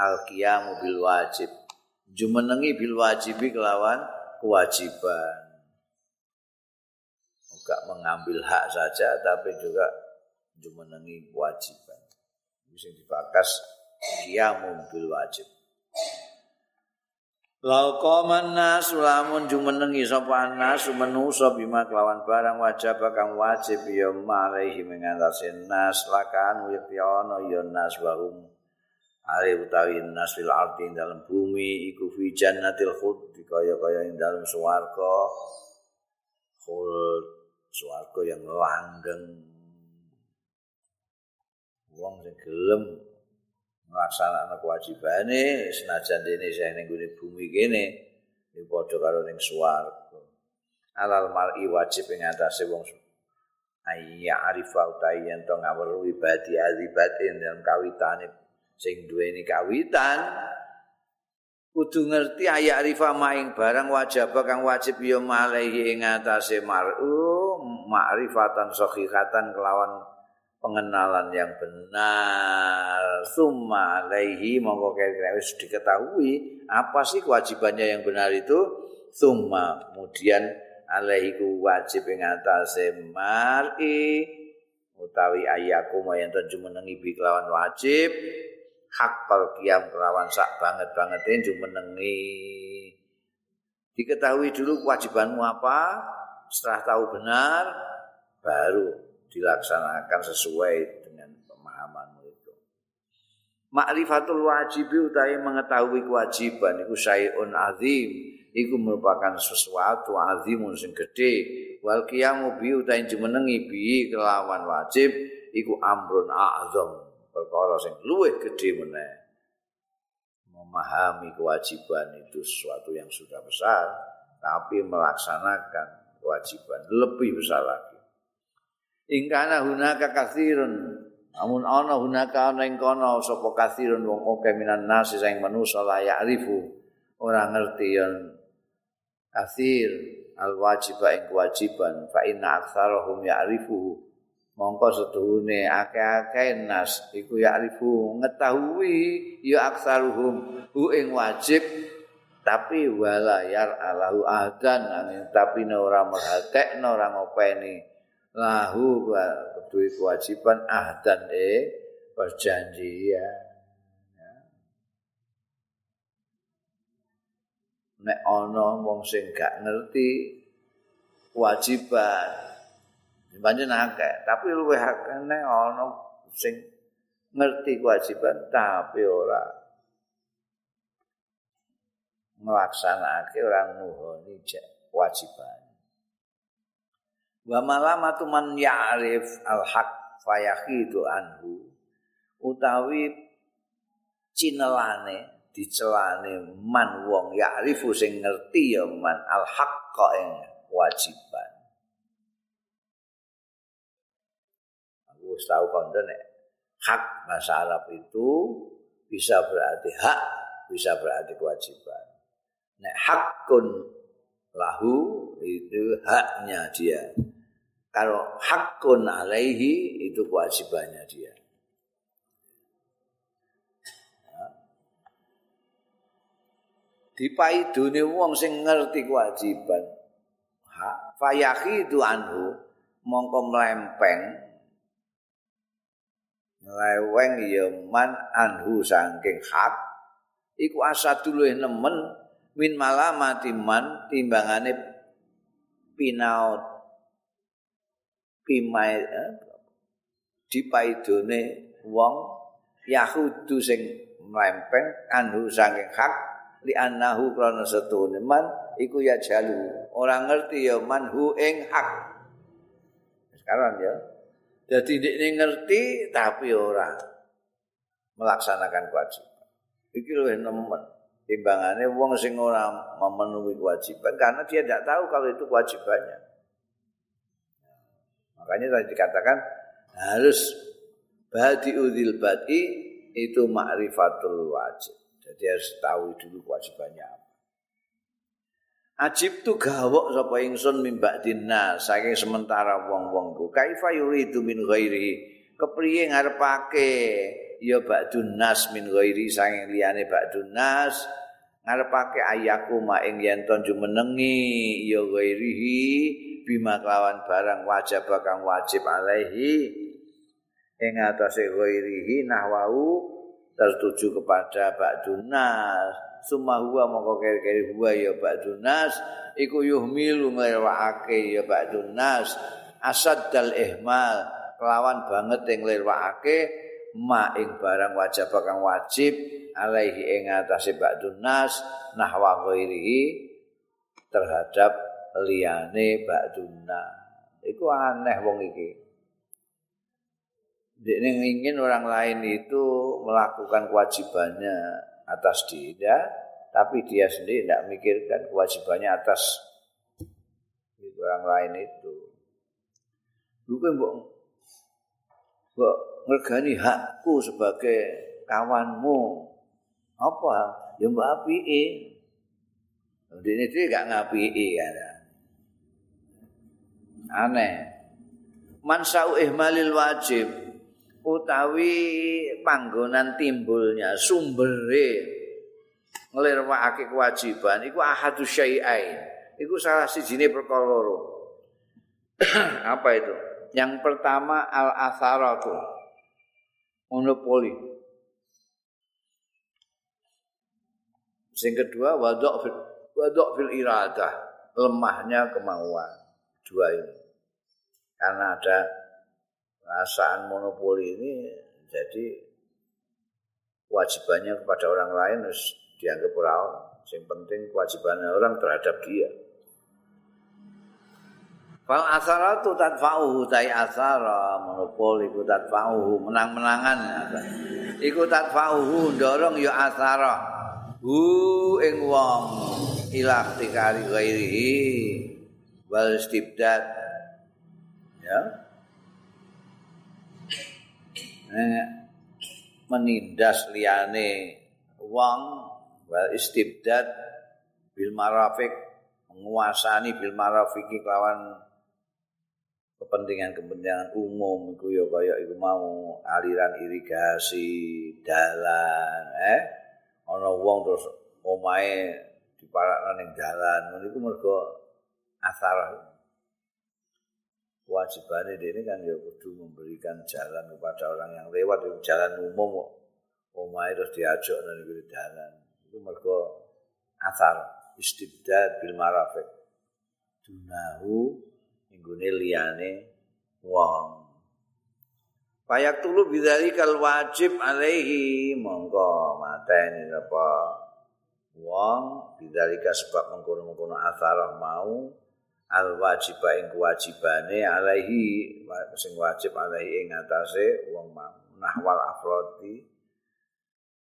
al qiyamu bil wajib. Jumenengi bil wajibi kelawan kewajiban. Enggak mengambil hak saja tapi juga jumenengi kewajiban. Bisa dibakas qiyamu bil wajib. Lau qaman nas lamun jumenengi sapa nas manusa bima kelawan barang wajib kang wajib ya malehi mengatasi nas lakan ya ana ya nas wahum ari utawi nas fil ardi dalam bumi iku fi jannatil khuld kaya-kaya ing dalam swarga. Khuld swarga yang langgeng. Wong sing gelem melaksanakan kewajibane senajan dene saya ning bumi kene iki padha karo ning swarga. Alal mar'i wajib ing atase wong ayya arifa utawi yen to ngawruh ibadi alibatin dalam kawitane sing duweni kawitan. Kudu ngerti ayya arifa maing barang wajib kang wajib ya malehi ing atase mar'u ma'rifatan sahihatan kelawan pengenalan yang benar. Summa alaihi monggo kira wis diketahui apa sih kewajibannya yang benar itu. Summa kemudian alaihi wajib ing atase mar'i utawi ayaku mayan tentu menengi bi kelawan wajib hak pal kiam kelawan sak banget banget tentu menengi diketahui dulu kewajibanmu apa setelah tahu benar baru dilaksanakan sesuai dengan pemahamanmu itu. Ma'rifatul wajibi utawi mengetahui kewajiban iku syai'un azim, iku merupakan sesuatu azimun sing gede. Wal qiyamu bi utawi jumenengi bi kelawan wajib iku amrun a'zam, perkara sing luwih gede meneh. Memahami kewajiban itu sesuatu yang sudah besar, tapi melaksanakan kewajiban lebih besar lagi. ingkana hunaka kathirun amun ana hunaka ana ing kono sapa kathirun wong akeh minan nasi sing manusa layak arifu ora ngerti yen kathir al wajiba ing kewajiban fa inna aktsarahum ya'rifu mongko setuhune akeh-akeh nas iku ya'rifu ngetahui ya aktsaruhum hu ing wajib tapi wala yar alahu adan tapi ora merhatekno ora ngopeni. Lahu kudu kewajiban ahdan e perjanjian. Nek ana wong sing gak ngerti kewajiban pancen akeh. Tapi luwih akeh ana sing ngerti kewajiban tapi ora melaksanaake ora nuhoni kewajiban. Wa malamatu man ya'rif al-haq fayahidu anhu utawi cinelane dicelane man wong ya'rifu sing ngerti ya man al-haq ing wajiban tau kondo nek hak bahasa Arab itu bisa berarti hak bisa berarti kewajiban nek hakun lahu itu haknya dia kalau hakun alaihi itu kewajibannya dia. Dipaidune wong sing ngerti kewajiban. Ha, fayahi itu anhu mongko mlempeng ngeleweng ya man anhu saking hak iku asadul nemen min malamati man timbangane pinaut pimae eh, dipaidone wong yahudu sing mlempeng anhu saking hak li annahu krana setune man iku ya jalu ora ngerti ya manhu ing hak. Sekarang ya jadi ini ngerti tapi ora melaksanakan kewajiban iki lho nemen timbangannya wong sing ora memenuhi kewajiban karena dia tidak tahu kalau itu kewajibannya Makanya tadi dikatakan harus badi udil badi itu ma'rifatul wajib. Jadi harus tahu dulu kewajibannya apa. Ajib tu gawok sapa ingsun mimbak dina saking sementara wong-wongku. Kaifa yuridu min ghairi? Kepriye ngarepake ya ba'dun nas min ghairi sanging liyane ba'dun nas ngarepake ayaku ma ing yen to jumenengi ya ghairihi bima kelawan barang wajib kang wajib alaihi ing atase ghairihi nahwau tertuju kepada ba'dun nas summa huwa mongko kere-kere huwa ya ba'dun nas. Iku yuhmilu nglewakake ya ba'dun nas. Asad dal ihmal kelawan banget ing nglewakake ma ing barang wajib kang wajib alaihi ing atase ba'dun nas nahwa ghairihi terhadap liyane ba'dun iku aneh wong iki. Dia ingin orang lain itu melakukan kewajibannya atas dia, tapi dia sendiri tidak mikirkan kewajibannya atas orang lain itu. Bukan mbok mbok ngergani hakku sebagai kawanmu. Apa? Ya mbok apike. Dene iki gak ngapiki kan. Aneh. Mansau ihmalil wajib utawi panggonan timbulnya sumbere nglirwakake kewajiban iku ahadu syai'ain. Iku salah sijine perkara loro. Apa itu? Yang pertama al atharatu monopoli sing kedua wadok fil wadok fil iradah. Lemahnya kemauan. Dua ini. Karena ada perasaan monopoli ini jadi kewajibannya kepada orang lain harus dianggap orang. Yang penting kewajibannya orang terhadap dia. Fal asaratu tadfa'uhu tai asara monopoli ku tadfa'uhu menang-menangan iku tadfa'uhu dorong ya asara hu ing wong ilah tikari ghairihi wal istibdad ya menindas liyane wong wal istibdad bil marafik menguasani bil marafiki kelawan kepentingan-kepentingan umum iku ya kaya iku mau aliran irigasi dalan eh? Ana wong terus omahe diparakno ning dalan. Niku mergo asar kewajibannya dia ini kan ya kudu memberikan jalan kepada orang yang lewat itu jalan umum kok. Omai terus diajak nanti ke jalan itu mereka asar istibdad bil marafik dunahu minggune liyane wong. Payak tulu bidari kal wajib alaihi mongko mateni apa wong bidari sebab mengkono-mengkono asarah mau al wajib ing kewajibane alaihi sing wajib alaihi ing atase wong nahwal afrodi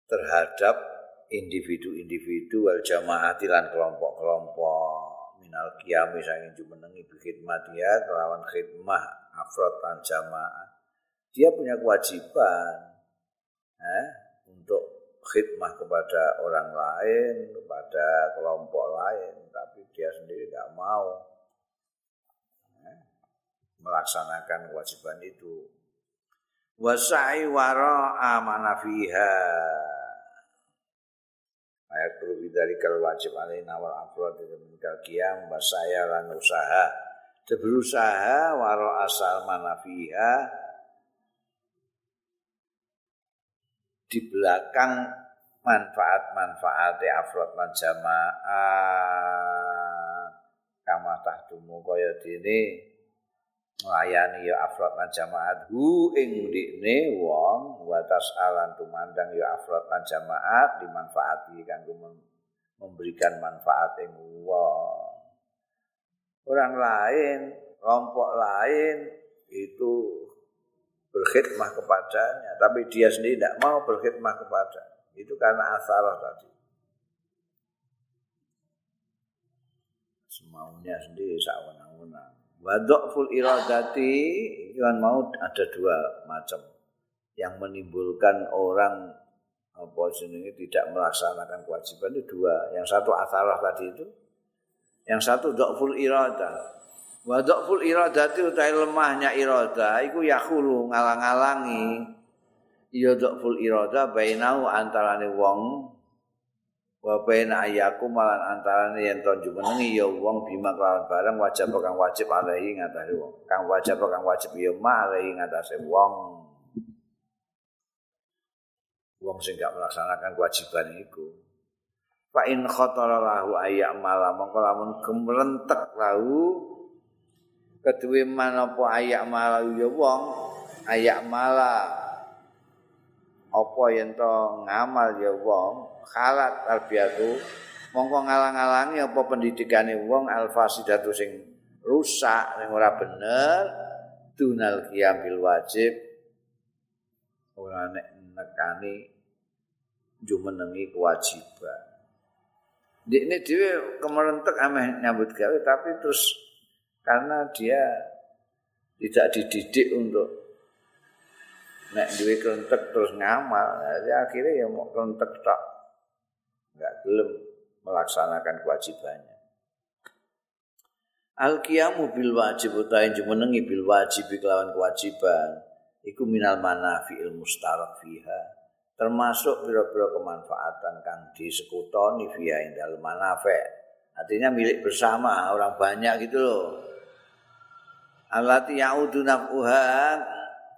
terhadap individu-individu wal jamaati lan kelompok-kelompok. Minal kiami saking jumenengi khidmat ya kelawan khidmah afrod lan jamaah. Dia punya kewajiban eh, untuk khidmah kepada orang lain kepada kelompok lain tapi dia sendiri tidak mau melaksanakan kewajiban itu. Wasai wara amana fiha. Ayat perlu bidalikal wajib alaina wal afrad minal qiyam wasaya lan usaha. Berusaha wara asal mana fiha di belakang manfaat-manfaat afrod lan jamaah kama tahtumu dene nglayani ya afrod lan jamaat. Hu ing dikne wong wa tasalan tumandang ya afrod lan jamaat dimanfaati kanggo memberikan manfaat ing wong. Orang lain kelompok lain itu berkhidmah kepadanya. Tapi dia sendiri tidak mau berkhidmah kepada itu karena asarah tadi. Semaunya sendiri sawenang-wenang Wadokful iradati itu kan mau ada dua macam yang menimbulkan orang apa jenenge tidak melaksanakan kewajiban itu dua. Yang satu atharah tadi itu, yang satu dokful irada. Wadokful iradati utai lemahnya irada, itu yakulu ngalang-alangi ya dhaful irada bainau antarane wong wa baina ayaku malan antarane yen to jumenengi ya wong bima kelawan barang wajib kang wajib alaihi ngatasi wong. Kang wajib kang wajib ya ma alaihi ngatasi wong. Wong sing gak melaksanakan kewajiban iku. Fa in khatara lahu ayak malam mongko lamun gemrentek lahu keduwe manapa ayak malam ya wong ayak malam apa yen to ngamal ya wong khalat tarbiyatu mongko ngalang-alangi apa pendidikane wong alfasidatu sing rusak sing ora bener dunal qiyam bil wajib ora nek nekani jumenengi kewajiban. Di ini dia kemerentek ameh nyambut gawe tapi terus karena dia tidak dididik untuk nek duwe kerentek terus ngamal jadi akhirnya ya mau kerentek tak nggak belum melaksanakan kewajibannya al qiyamu bil wajib utahe jumenengi bil wajib kelawan kewajiban iku minal manafi'il mustarak fiha termasuk pira-pira kemanfaatan kang disekutoni via indal manafe. Artinya milik bersama orang banyak gitu loh. Alati yaudu naf'uha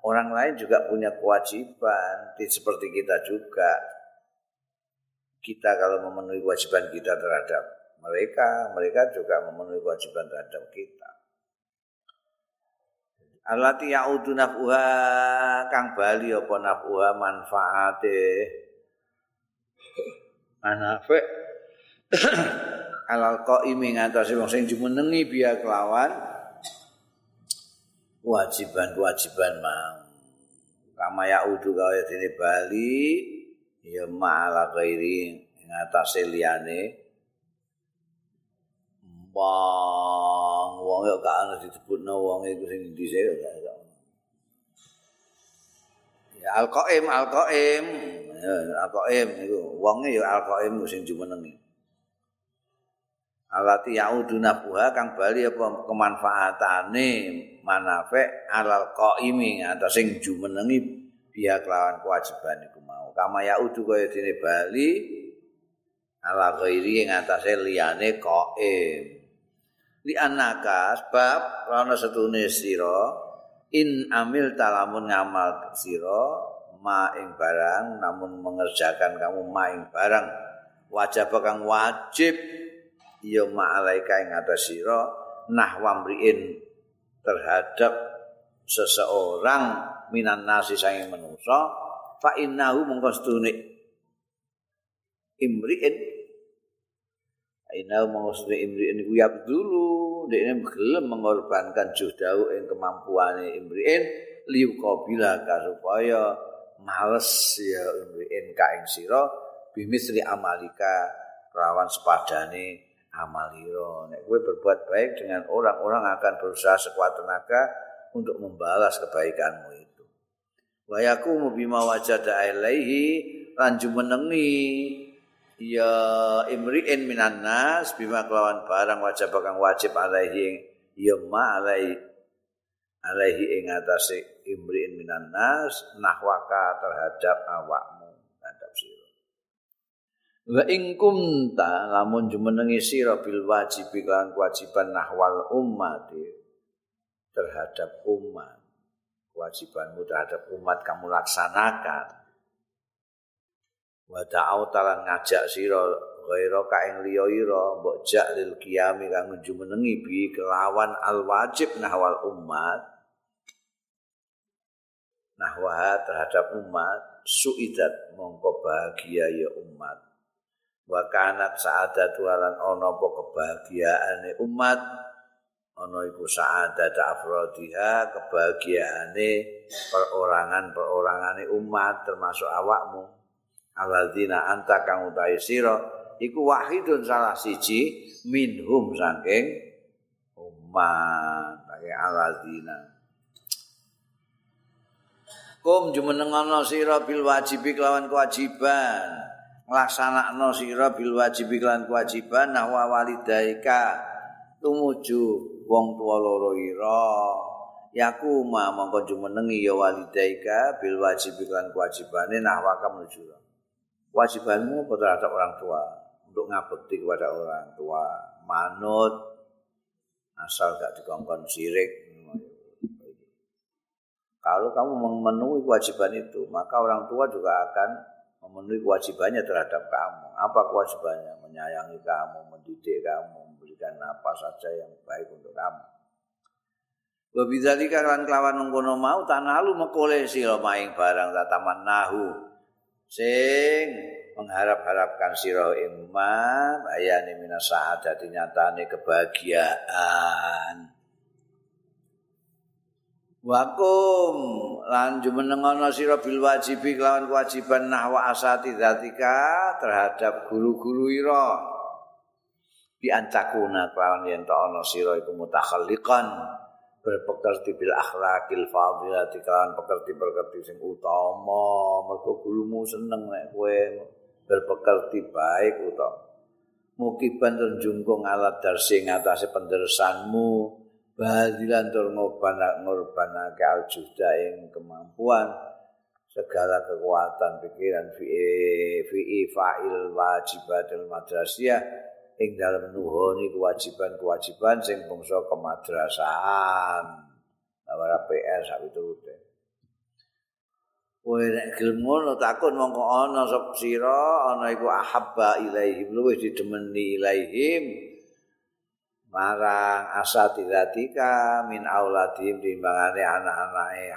orang lain juga punya kewajiban seperti kita juga. Kita kalau memenuhi kewajiban kita terhadap mereka, mereka juga memenuhi kewajiban terhadap kita. Alati yaudu naf'uha kang bali apa naf'uha manfaate anafe alal qaimi ngatasi wong sing jumenengi biya kelawan kewajiban-kewajiban mau kama yaudu kaya dene bali ya ma'ala ghairi ngatasi liyane wong wong yo gak ana disebutno wong iku sing ono. Ya alqaim alqaim ya alqaim wonge yo alqaim sing jumenengi. Alati yaudu nabuha kang bali apa kemanfaatane manafe alal qaimi atau sing jumenengi biya kelawan kewajiban iku mau. Kama yaudu kaya dene bali ala ghairi ing atase liyane qaim. li anaka sebab ana setune sira in amil talamun ngamal sira ma ing barang namun mengerjakan kamu ma ing barang wajib kang wajib ya ma alaika ing atas sira nahwa mriin terhadap seseorang minan nasi sange manusa fa innahu mongko setune imriin. Aina maksudnya Imri'in iku ya dulu. Dia gelem mengorbankan juhdau yang kemampuan Imri'in liu kabila supaya males ya Imri'in ka ing sira bimisri amalika kelawan sepadane amaliro. Nek kowe berbuat baik dengan orang-orang akan berusaha sekuat tenaga untuk membalas kebaikanmu itu. Wa yakumu bima wajada ilaihi lan jumenengi ya imri'in minan nas bima kelawan barang wajib kang wajib alaihi ya ma alaihi alaihi ing atase imri'in minan nas nahwaka terhadap awakmu wa ing kunta lamun jumenengi sira bil wajib kan kewajiban nahwal umat terhadap umat. Kewajibanmu terhadap umat kamu laksanakan. Wa ta'au talan ngajak sira ghaira ka ing liya ira mbok jak lil qiyami kang jumenengi bi kelawan al wajib nahwal umat. Nahwa terhadap umat suidat mongko bahagia ya umat wa kanat sa'adatu lan ana apa kebahagiaane umat ana iku sa'adat afrodiha kebahagiaane perorangan-perorangane umat termasuk awakmu. Alladzina anta kang utahe sira iku wahidun salah siji minhum saking umat. Pakai alladzina. Kum jumenengono sira bil wajibi kelawan kewajiban nglaksanakno sira bil wajibi kelawan kewajiban nahwa walidaika tumuju wong tuwa loro ira. Yaku ma mongko jumenengi ya walidaika bil wajib lan kewajibane nahwaka menuju kewajibanmu terhadap orang tua? Untuk ngabekti kepada orang tua. Manut asal gak dikongkon sirik. Kalau kamu memenuhi kewajiban itu maka orang tua juga akan memenuhi kewajibannya terhadap kamu. Apa kewajibannya? Menyayangi kamu mendidik kamu memberikan apa saja yang baik untuk kamu. Wa bidzalika kan kelawan mengkono mau tanalu mekole sira maing barang tataman nahu sing mengharap-harapkan sira ing ma bayane minas saadati nyatane kebahagiaan. Wakum lan jumenengono sira bil wajibi kelawan kewajiban nahwa asati dzatika terhadap guru-guru ira. Bi antakuna kelawan yen ta ana sira iku mutakhalliqan berpekerti bil akhlakil fadilati kan pekerti-pekerti sing utama. Mergo gurumu seneng nek kowe berpekerti baik utama mukiban tur jungkung alat darsi ngatasé penderesanmu badilan tur ngobana ngorbanake aljuda ing kemampuan segala kekuatan pikiran fi fi fa'il wajibatul madrasiyah ing dalem nuhoni kewajiban-kewajiban sing bangsa kemadrasahan. Ora PR sak piturute. Kowe nek gelem ngono takon mongko ana sop sira ana iku ahabba ilaihim luwih didemeni ilaihim marang asatidatika min auladim timbangane anak-anake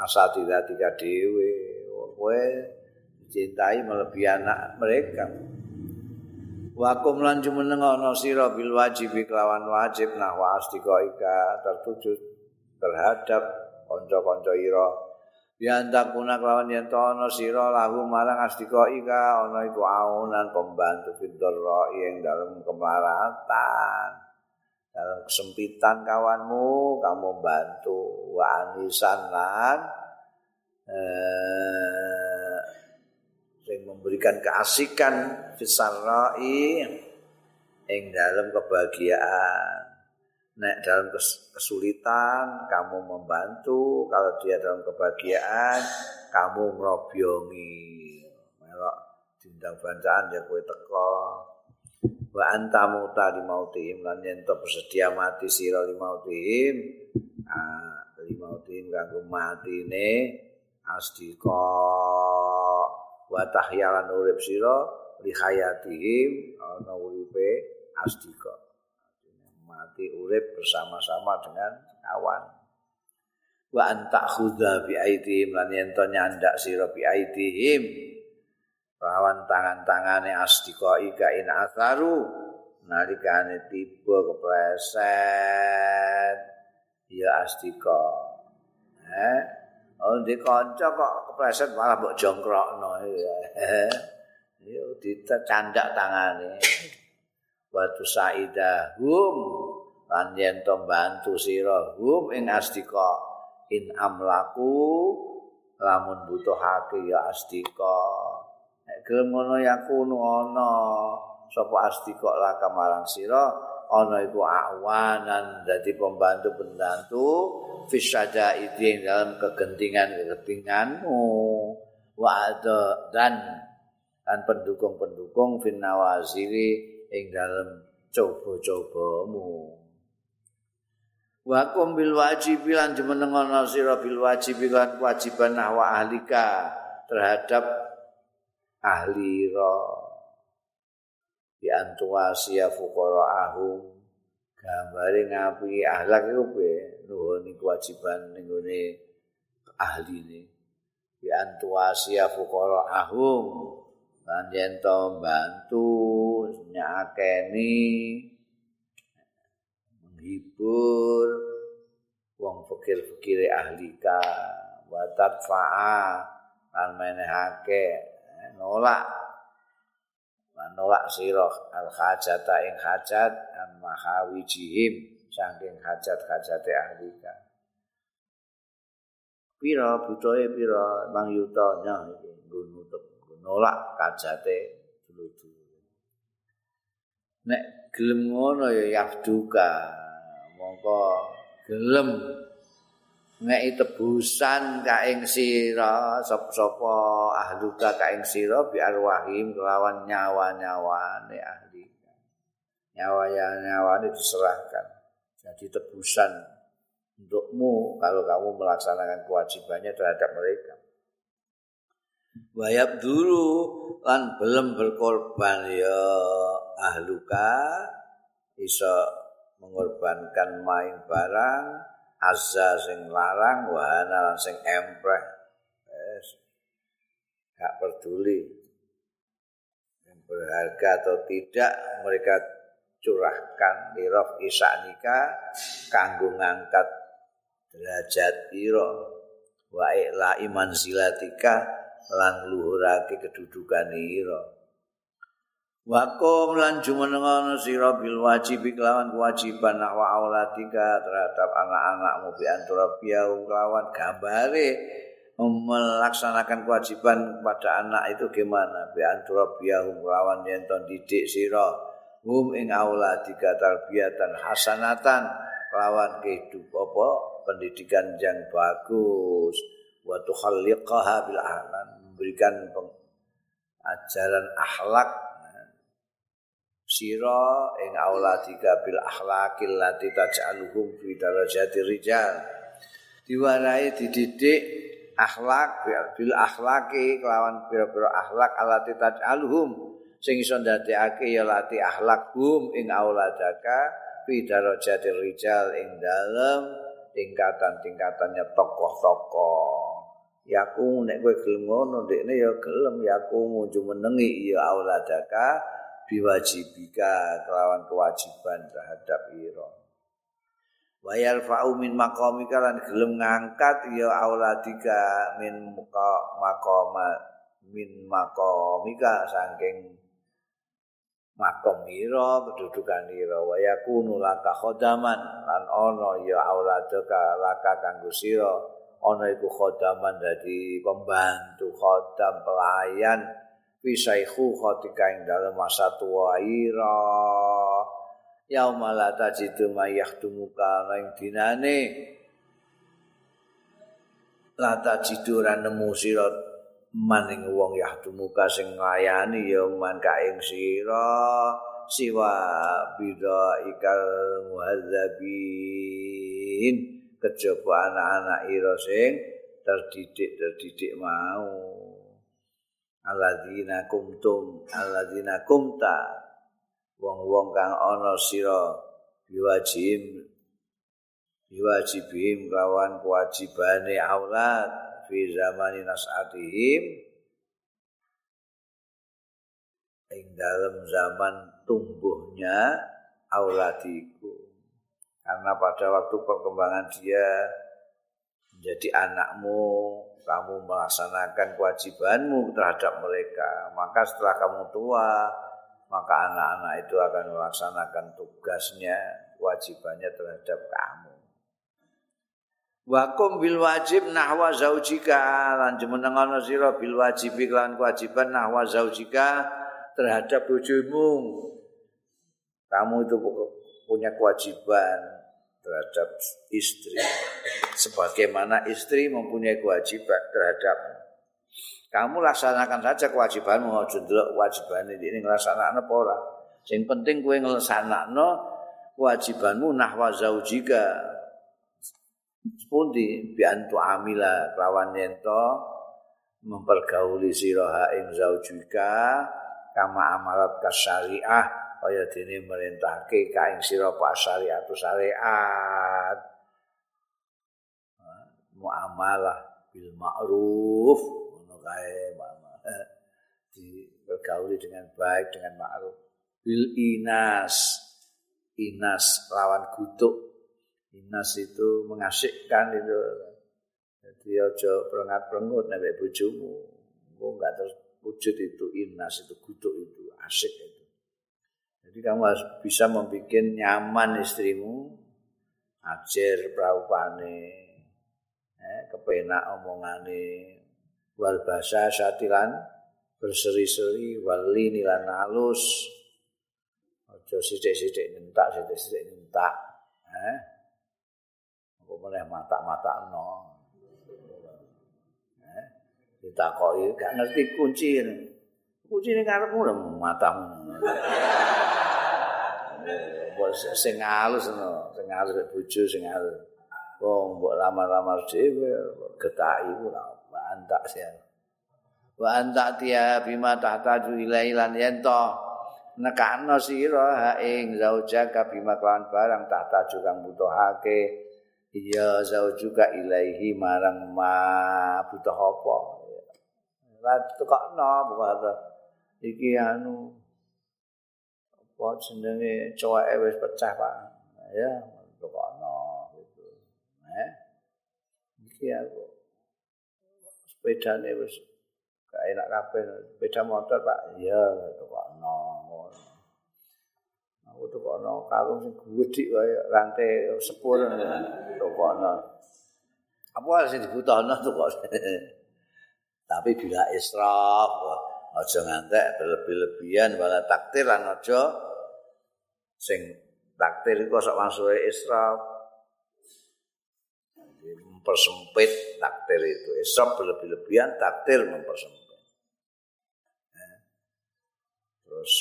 asatidatika dhewe. Kowe cintai melebihi anak mereka. Wakum lan jumeneng ana sira bil wajib kelawan wajib nah wa asdiqaika tertuju terhadap kanca-kanca ira. Bianta kuna kelawan yen ana sira lahu marang asdiqaika ana iku aunan pembantu fidra ing dalam kemaratan dalam kesempitan kawanmu kamu bantu wa anisan lan eh, sing memberikan keasikan fisarai ing dalam kebahagiaan. Nek dalam kesulitan kamu membantu. Kalau dia dalam kebahagiaan kamu merobyongi melok dindang bancaan ya kowe teko wa anta muta di mautihim lan yen bersedia mati sira li mautihim ah li mautihim kanggo matine asdika wa tahyalan urip sira li hayatihim ana uripe asdika mati urip bersama-sama dengan kawan. Wa anta khudha bi aidihim lan yen to nyandak sira bi aidihim lawan tangan-tangane asdika ika in atharu nalikane tiba kepleset. Ya asdika. Eh Oh, di kanca kok kepleset malah mbok jongkrokno. Ya. Yo dicandak tangane. Watu saidah hum. Lan yen to bantu sira hum ing astika in amlaku. Lamun butuhake ya astika. Nek gelem ngono ya ana sapa astika lah kamarang sira ana iku awanan dadi pembantu pembantu fisada itu dalam kegentingan kegentinganmu. Wa ada dan dan pendukung-pendukung fin nawaziri ing dalam coba-cobamu. Wa kum bil wajib lan jumeneng ana sira bil wajib lan kewajiban nahwa ahlika terhadap ahli ra bi antuasia fuqara ahum. Gambare ngapi ahlak iku piye? Nuhuni kewajiban ning gone ahline bi antuasia fuqara ahum. Lan yen to bantu nyakeni menghibur wong fikir-fikire ahlika wa tadfa'a lan menehake nolak. Manolak sira al hajata ing hajat an mahawijihim saking hajat-hajate ahli ka. Pira butoe pira mang yuta nyah iki nutup nolak hajate dulu-dulu nek gelem ngono ya yafduka mongko gelem ngeki tebusan ka ing sira sapa ahluka ka ing sira bi arwahim kelawan nyawa-nyawane ahli. Nyawa-nyawane diserahkan. Jadi tebusan untukmu kalau kamu melaksanakan kewajibannya terhadap mereka. Wayab dulu lan belum berkorban ya ahluka iso mengorbankan main barang azza sing larang wahana sing empreh. Yes. gak peduli. Yang berharga atau tidak mereka curahkan. Lirof isak nikah kanggo ngangkat derajat iro. Wa la iman zilatika lan luhurake kedudukan iro Wakum lan jumenengono sira bil wajib kelawan kewajiban nak wa aulatika terhadap anak-anakmu bi antara biau kelawan gambare melaksanakan kewajiban pada anak itu gimana? Bi antara biau kelawan yen didik sira. Hum ing aulatika tarbiyatan hasanatan kelawan kehidup apa? Pendidikan yang bagus. Wa tukhalliqaha bil memberikan ajaran akhlak sira ing auladika bil akhlaqil lati taj'aluhum fi darajati rijal. Diwarai dididik akhlak bil akhlaqi kelawan pira-pira akhlak alati taj'aluhum. Sing iso ndadekake ya lati akhlak hum ing auladaka fi darajati rijal ing dalem tingkatan-tingkatannya tokoh-tokoh. Yaku nek kowe gelem ngono ndekne ya gelem yaku muju menengi ya auladaka biwajibika kelawan kewajiban terhadap ira. Wa yarfa'u min maqamika lan gelem ngangkat ya auladika min muka maqama min maqamika saking makom ira kedudukan ira. Wa yakunu laka khodaman lan ana ya auladaka laka kanggo sira. Ana iku khodaman dadi pembantu khodam pelayan fisaikhu khatika ing dalem masa tua ira yauma la tajidu mayahdumuka ing dinane. La tajidu ra nemu sira maning wong yahdumuka sing nglayani ya man ka ing sira. Siwa bida ikal muhadzabin. Kejaba anak-anak ira sing terdidik terdidik mau alladzina kumtum alladzina kumta. Wong-wong kang ana sira biwajib biwajibim kawan kewajibane aulad fi zamani nasatihim ing dalam zaman tumbuhnya auladiku karena pada waktu perkembangan dia menjadi anakmu kamu melaksanakan kewajibanmu terhadap mereka, maka setelah kamu tua, maka anak-anak itu akan melaksanakan tugasnya, kewajibannya terhadap kamu. Wakum bil wajib nahwa zaujika lan jemenengono sira bil wajib lan kewajiban nahwa zaujika terhadap bojomu. Kamu itu punya kewajiban terhadap istri. Sebagaimana istri mempunyai kewajiban terhadap kamu laksanakan saja kewajibanmu. Aja ndelok kewajiban ini nglaksanakno apa ora? Sing penting kowe nglaksanakno kewajibanmu nahwa zaujika. Sepundi? Bi antu amila kelawan yento mempergauli siraha ing zaujika kama amarat kasyariah kaya dene merintahke kaing sira pak syariat. Syariat muamalah bil ma'ruf ngono kae di bergauli dengan baik dengan ma'ruf. Bil inas inas lawan gutuk inas itu mengasikkan itu. Jadi aja perengat-perengut nek bojomu engko enggak terwujud itu inas itu gutuk itu asik itu Jadi kamu harus bisa membuat nyaman istrimu, ajar praupane, eh, kepenak omongane, wal bahasa satilan berseri-seri, wali nilan halus, ojo sidik-sidik nyentak, sidik-sidik nyentak, eh, meneh mata-mata no. Eh, ditakoki gak ngerti kunci. Kunci ini karepmu lho matamu. Sing halus no, sing halus bojo sing halus. Wong mbok lamar-lamar dhewe getaki ku ora antak sih. Wa antak dia bima tahtaju ilailan yento. nekano sira ha ing zaujaka bima kelawan barang tak tajuk kang butuhake iya zaujuka ilaihi marang ma butuh apa la tukokno bukan iki anu apa jenenge coweke wis pecah Pak ya tukokno gitu eh iki aku sepedane wis gak enak kabeh sepeda motor Pak iya tukokno Aku tuh kok kalung sing gedhi kaya rantai sepur tuh kok. Apa sing dibutuhno tuh kok. Tapi bila israf, aja ngantek berlebih-lebihan wala taktir lan aja sing taktir iku sok masuk israf. mempersempit taktir itu. Israf berlebih-lebihan, taktir mempersempit. Terus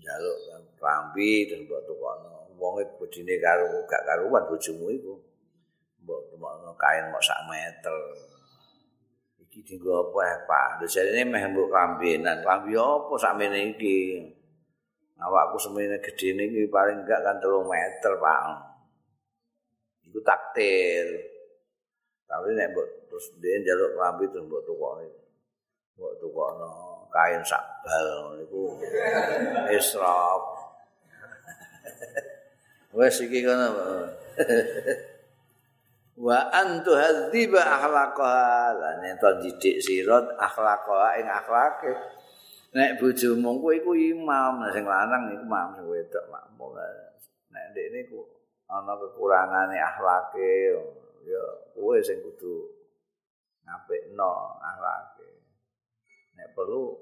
njaluk rambi terus mbok tukono wonge bodine karo gak karuan bojomu iku. Mbok tukono kain mok sak meter. Iki dienggo apa Pak? Lho jarene meh mbok rambinan rambi apa sak mene iki awakku semene gedene iki paling gak kan 3 meter Pak. Iku taktil. Tapi nek mbok terus dhewe njaluk rambi terus mbok tukono mbok tukono kain sakbal niku israf wes iki kono wa antu hadziba akhlaqaha lan ento didik sirat akhlaqaha ing akhlake nek bojomu kowe iku imam sing lanang iku imam sing wedok makmum nek ndek niku ana kekurangane akhlake ya kowe sing kudu ngapikno akhlake. Nek perlu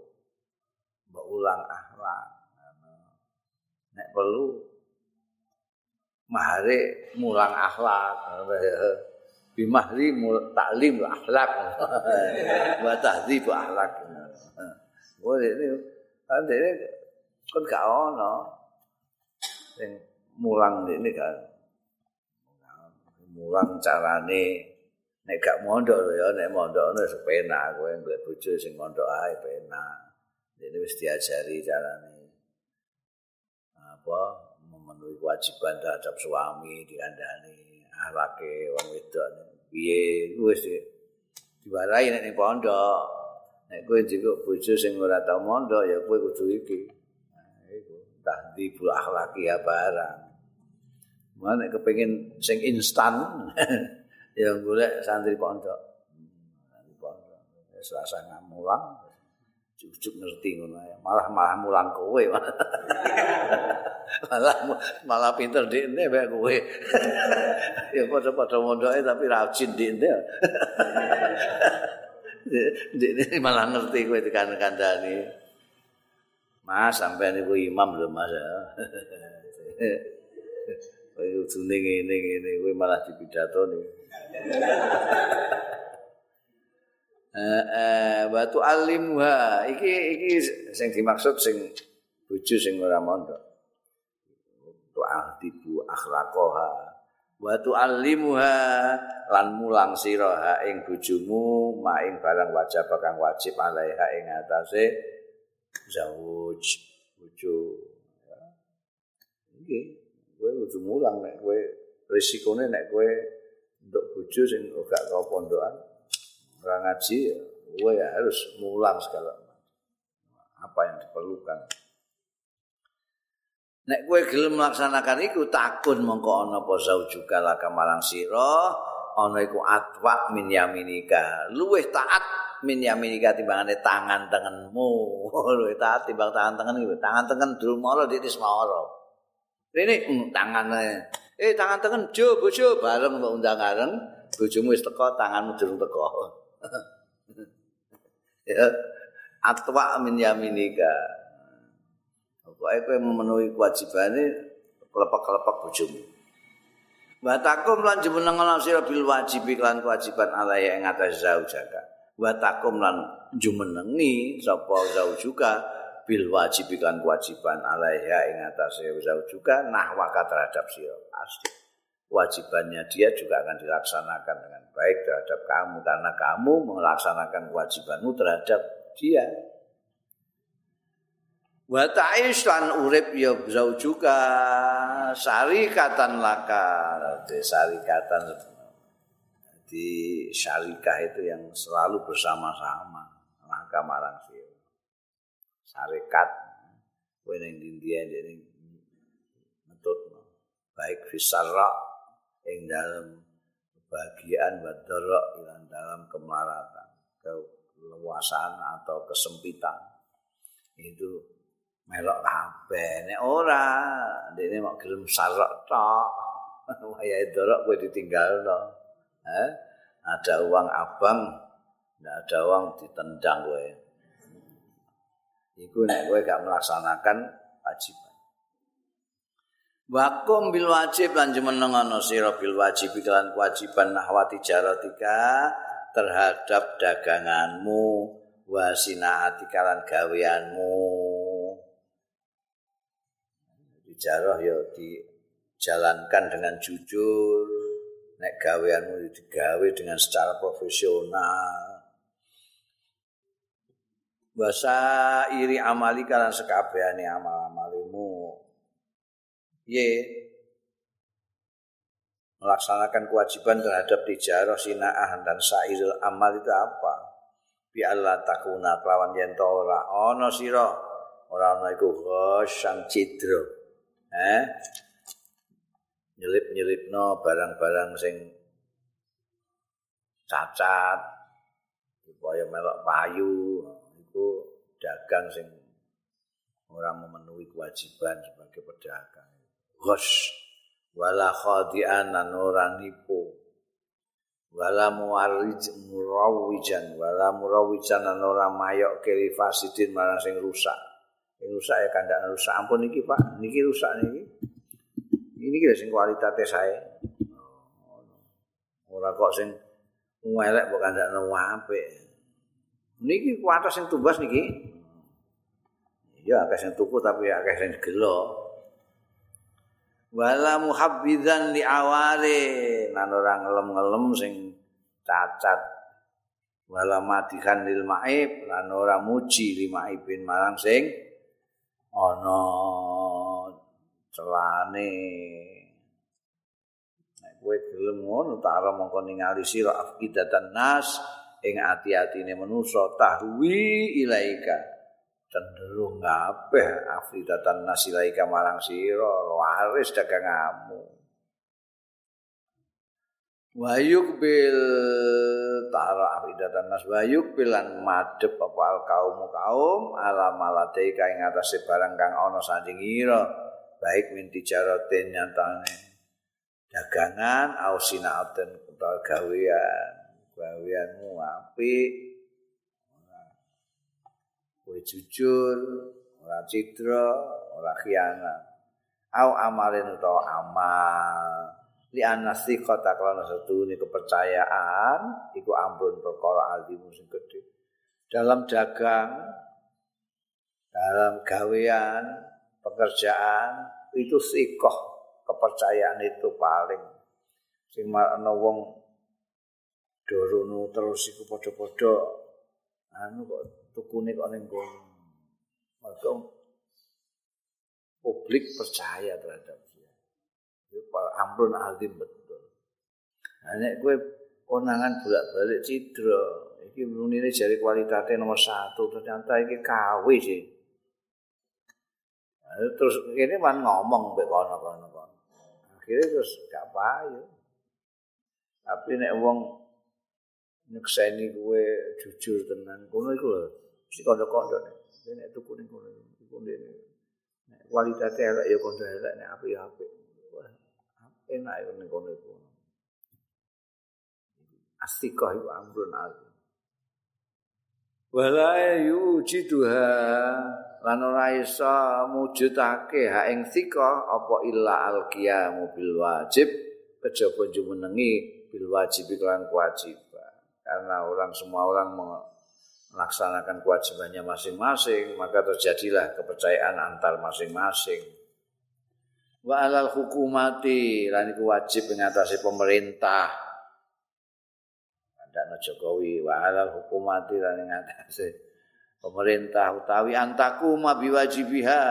mbok ulang akhlak nek perlu mahare mulang akhlak bimahri taklim akhlak wa tahdzib akhlak oh ini kan ini kan gak ono sing mulang ini kan mulang carane nek gak mondok ya nek mondok ono sepena kowe mbek bojo sing mondok ae pena Ini wis diajari carane apa memenuhi kewajiban terhadap suami dikandani alake wong wedok piye wis diwarai nek ning pondok nek kowe juga bojo sing ora tau mondok ya kowe kudu iki iku tahdibul akhlaki ya barang mana kepengin sing instan ya golek santri pondok santri pondok selasa ngamulang cucuk ngerti ngono ya. Malah malah mulang kowe. malah malah pinter dikne bae kowe. ya padha-padha mondoke tapi rajin dikne. Dikne malah ngerti kowe tekan kandhani. Mas sampai niku imam lho Mas. Kowe ujune ngene-ngene kowe malah dipidatoni. eh batu alimha iki iki sing dimaksud sing bojo sing ora mondok tu ahdibu akhlaqoha wa tu alimha lan mulang sira ing bojomu maing barang wajib kang wajib alaiha ing atase zawuj bojo iki kowe kudu mulang nek kowe risikone nek kowe untuk bojo sing ora kau pondokan orang ngaji, gue ya harus mulang segala apa yang diperlukan. Nek gue gelem melaksanakan itu takun mongko ana apa juga laka marang sira ana iku atwa min yaminika. Luweh taat min yaminika timbangane tangan tengenmu. Luweh taat timbang tangan tengen iki tangan tengen durmara di ismara ini mm, tangannya eh tangan tengen jo bojo. Bareng mbok undang bareng bojomu wis teko tanganmu durung teko ya atwa min yaminika pokoke kowe memenuhi kewajibane kelepak-kelepak bojomu Wa takum lan jumenengono sira bil wajib lan kewajiban alaya ing atas zaujaka. Wa takum lan jumenengi sapa zaujuka bil wajib lan kewajiban alaiha ing atas zaujuka nahwaka terhadap sira. Pasti kewajibannya dia juga akan dilaksanakan dengan baik terhadap kamu karena kamu melaksanakan kewajibanmu terhadap dia. Wa ta'ish lan urip ya zaujuka syarikatan laka di syarikatan di syarikah itu yang selalu bersama-sama. Laka marang sih syarikat kowe ning India ini metut. Baik fisarra ing dalam kebahagiaan badara ilang dalam kemaratan keluasan atau kesempitan. Itu melok kabeh. Nek ora dene mok gelem sarok tok. Wayahe dorok kowe ditinggalno. Eh ada uang abang ndak ada uang ditendang kowe. Iku nek kowe gak melaksanakan wajib Wakum bil wajib lan jumenengono sira bil wajib iklan kewajiban nahwati jaratika terhadap daganganmu wasinaati kalan gaweanmu ijarah ya dijalankan dengan jujur. Nek gaweanmu digawe dengan secara profesional. Basa iri amali kalan sekabehane amal-amalimu. Ye melaksanakan kewajiban terhadap tijarah sinaah dan sairil amal itu apa? Bi Allah takuna kelawan yen ora. Ana sira ora ana iku ghasyang eh nyelip-nyelipno barang-barang sing cacat supaya melok payu itu dagang sing ora memenuhi kewajiban sebagai pedagang. Hos wala khadi'an ora nipu. Wala muwarij murawijan wala murawijan ora mayok kelifasidin marang sing rusak rusak ya kandak rusak. Ampun niki Pak. Niki rusak niki. Ini kira sing kualitasnya saya ora kok sing ngelek kok kandak apik. Niki kualitas sing tumbas niki. Ya akeh sing tuku tapi akeh sing gelo. Wala muhabbidzan li awale lan ora ngelem-ngelem sing cacat. Wala matikan lil maib. Lan ora muji lima ibin marang sing ana celane. Nek kowe gelem ngono ta mongko ningali sira afidatan nas ing ati-atine manusa tahwi ilaika. Cenderung ngapeh afidatan nas ilaika marang sira waris dagangamu wayuk bil tara afidatan nas wayuk bilan madhep apa al kaum kaum ala malate kae ngatasé barang kang ana sandingira baik minti jaraten nyatane dagangan au sinaaten utawa gawean. Gaweanmu apik kowe jujur ora citra ora khianat. Au amalin utawa amal li anasi kota kelana satu ini kepercayaan iku ampun perkara azimu sing gede dalam dagang dalam gawean pekerjaan itu sikoh kepercayaan itu paling. Sing marana wong dorono terus iku padha-padha anu kok tukune kok ning kono. Publik percaya terhadap ampun azim betul. Nah, nek kowe konangan bolak-balik cidra, iki munine jari kualitasnya nomor satu, ternyata iki kawe sih. Nah, terus ini man ngomong mbek kono-kono kono. Akhirnya terus gak payu. Tapi nek wong nyekseni kowe jujur tenan, kono iku lho. Si kondo-kondo nek nek tuku ning kono, tuku ning kualitasnya elek ya kondo nek apik ya apik. Enak iku ning kono iku. Astiqah iku amrun azim. Wala yujiduha lan ora iso mujudake ha ing sika apa illa alqiyamu bil wajib kejaba jumenengi bil wajib iklan kewajiban karena orang semua orang melaksanakan kewajibannya masing-masing maka terjadilah kepercayaan antar masing-masing wa alal hukumati. Lan iku wajib ngatasi pemerintah. Ndak Jokowi wa alal hukumati lan ngatasi pemerintah. Utawi antaku ma biwajibiha.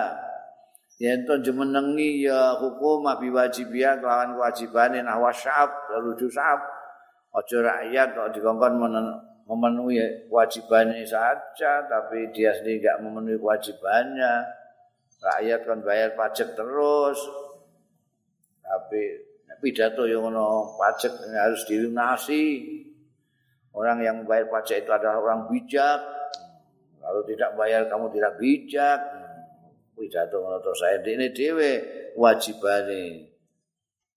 Yen to jumenengi ya hukum abi wajibiah kelawan kewajibane. Nah wasyab lalu jusab aja rakyat kok dikongkon memenuhi kewajibannya saja tapi dia sendiri enggak memenuhi kewajibannya. Rakyat kan bayar pajak terus pidato yang ono pajak harus dilunasi. Orang yang membayar pajak itu adalah orang bijak. Kalau tidak bayar kamu tidak bijak. Pidato ngono to. Saya ini dhewe wajibane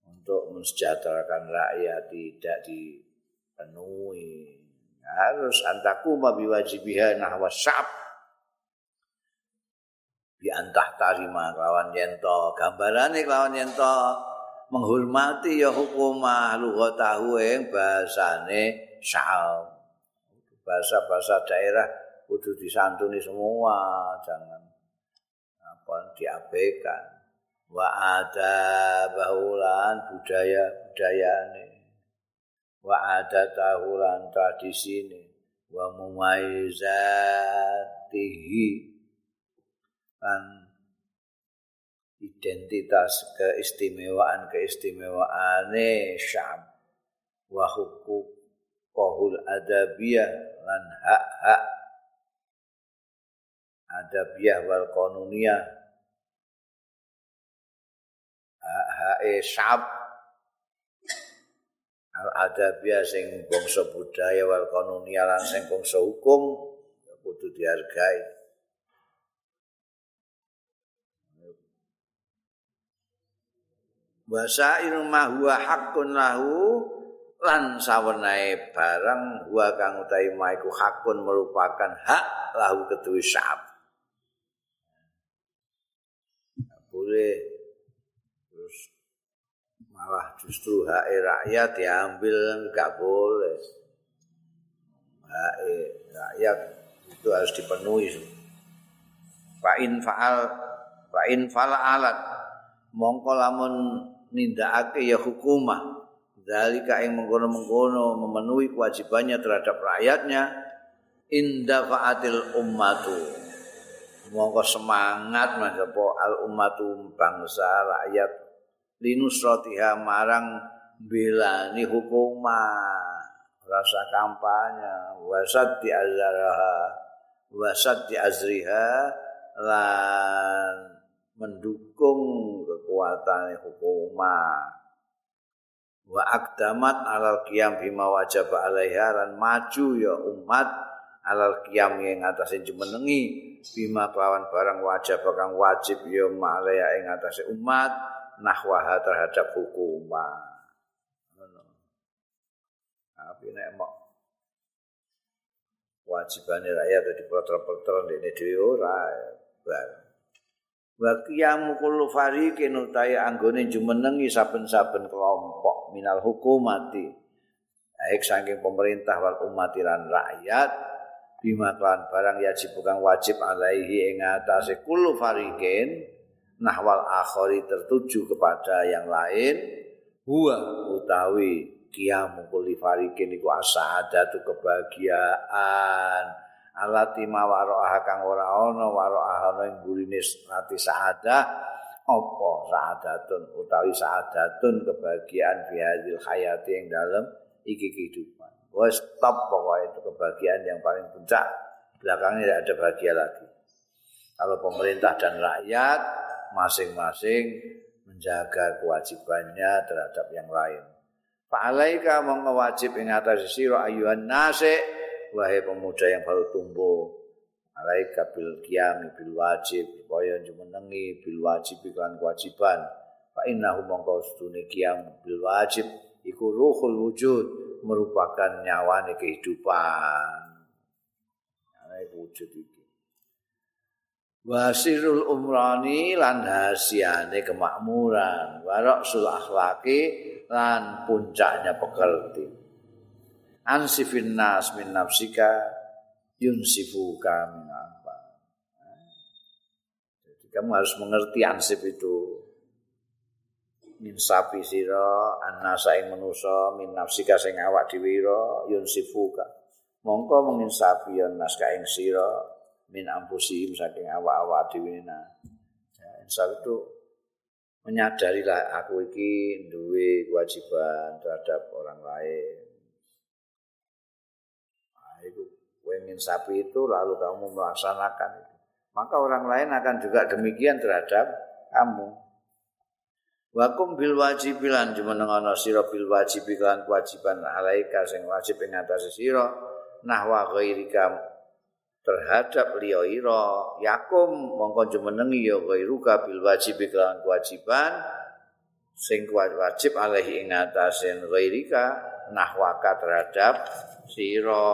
untuk mensejahterakan rakyat tidak dipenuhi. Harus antaku mabi wajibiha nahwa syab bi antah tarima lawan yento gambarane lawan yento menghormati ya hukum lughatahu ing bahasane syab bahasa-bahasa daerah kudu disantuni semua jangan apa diabaikan. Wa ada bahulan budaya budayane wa ada tahulan tradisi wa mumaizatihi. Kan identitas keistimewaan keistimewaane syam wa hukum kohul adabiyah lan hak hak adabiyah wal qanuniyah. Hae syab al adabiyah sing bangsa budaya wal qanuniyah lan sing bangsa hukum kudu dihargai Wasair ma huwa haqqun lahu lan sawenae barang huwa kang utahe maiku hakun merupakan hak lahu kedue syab boleh. Terus malah justru hak rakyat diambil enggak boleh. Hak rakyat itu harus dipenuhi. Fa in faal fa fala alat mongko lamun nindakake ya hukumah. Dalika yang mengkono-mengkono memenuhi kewajibannya terhadap rakyatnya. Inda faatil ummatu. Monggo semangat manjapo al ummatu bangsa rakyat. Linusratiha marang belani hukumah. Rasa kampanye. Wasat di azraha wasat di azriha. Lan mendukung kekuatan hukumah wa akdamat alal qiyam bima wajib alaiha lan maju ya umat alal qiyam ing atase jumenengi. Bima kelawan barang wajib kang wajib ya malaya ing atase umat nahwaha terhadap hukumah tapi nek mok wajibane rakyat dadi protel-protel ndekne dhewe ora wa qiyamu kullu fariqin utahe anggone jumenengi saben-saben kelompok minal hukumati baik saking pemerintah wal umat lan rakyat bima kan barang yajib bukan wajib alaihi ing atase kullu fariqin nahwal akhari tertuju kepada yang lain huwa. utawi kiamu kulli fariqin iku asadatu kebahagiaan alati mawaroah kang ora ana waroah ana ing burine ati saadah apa saadatun utawi saadatun kebahagiaan fi hadil hayati ing dalem iki kehidupan Wes top pokoknya itu kebahagiaan yang paling puncak. Belakangnya tidak ada bahagia lagi. Kalau pemerintah dan rakyat masing-masing menjaga kewajibannya terhadap yang lain. Fa'alaika mengwajib ing atas ayuhan nase wahai pemuda yang baru tumbuh. Alaika bil qiyami bil wajib supaya jumenengi bil wajib iklan kewajiban. Fa innahu mongko sedune qiyam bil wajib iku ruhul wujud merupakan nyawa kehidupan. Ini wujud itu. wasirul umrani lan hasiane kemakmuran warok sul akhlaki lan puncaknya pekerti ansifin nas min nafsika yunsifu kami apa jadi kamu harus mengerti ansif itu. Min sapi sira annasa ing manusa min nafsika sing awak dhewe ira yunsifuka mongko mungin sapi yen nas ka ing sira min ampusihim saking awak-awak dhewe na. Ya insaf itu menyadari lah aku iki duwe kewajiban terhadap orang lain ingin sapi itu lalu kamu melaksanakan itu. Maka orang lain akan juga demikian terhadap kamu. Wakum bil wajibilan cuma nengono sira bil wajibilan kewajiban alaika sing wajib ing atase sira nahwa ghairika terhadap liya ira. Yakum mongko jumenengi ya ghairuka bil wajibilan kewajiban sing wajib alaihi ing atase ghairika nahwaka terhadap sira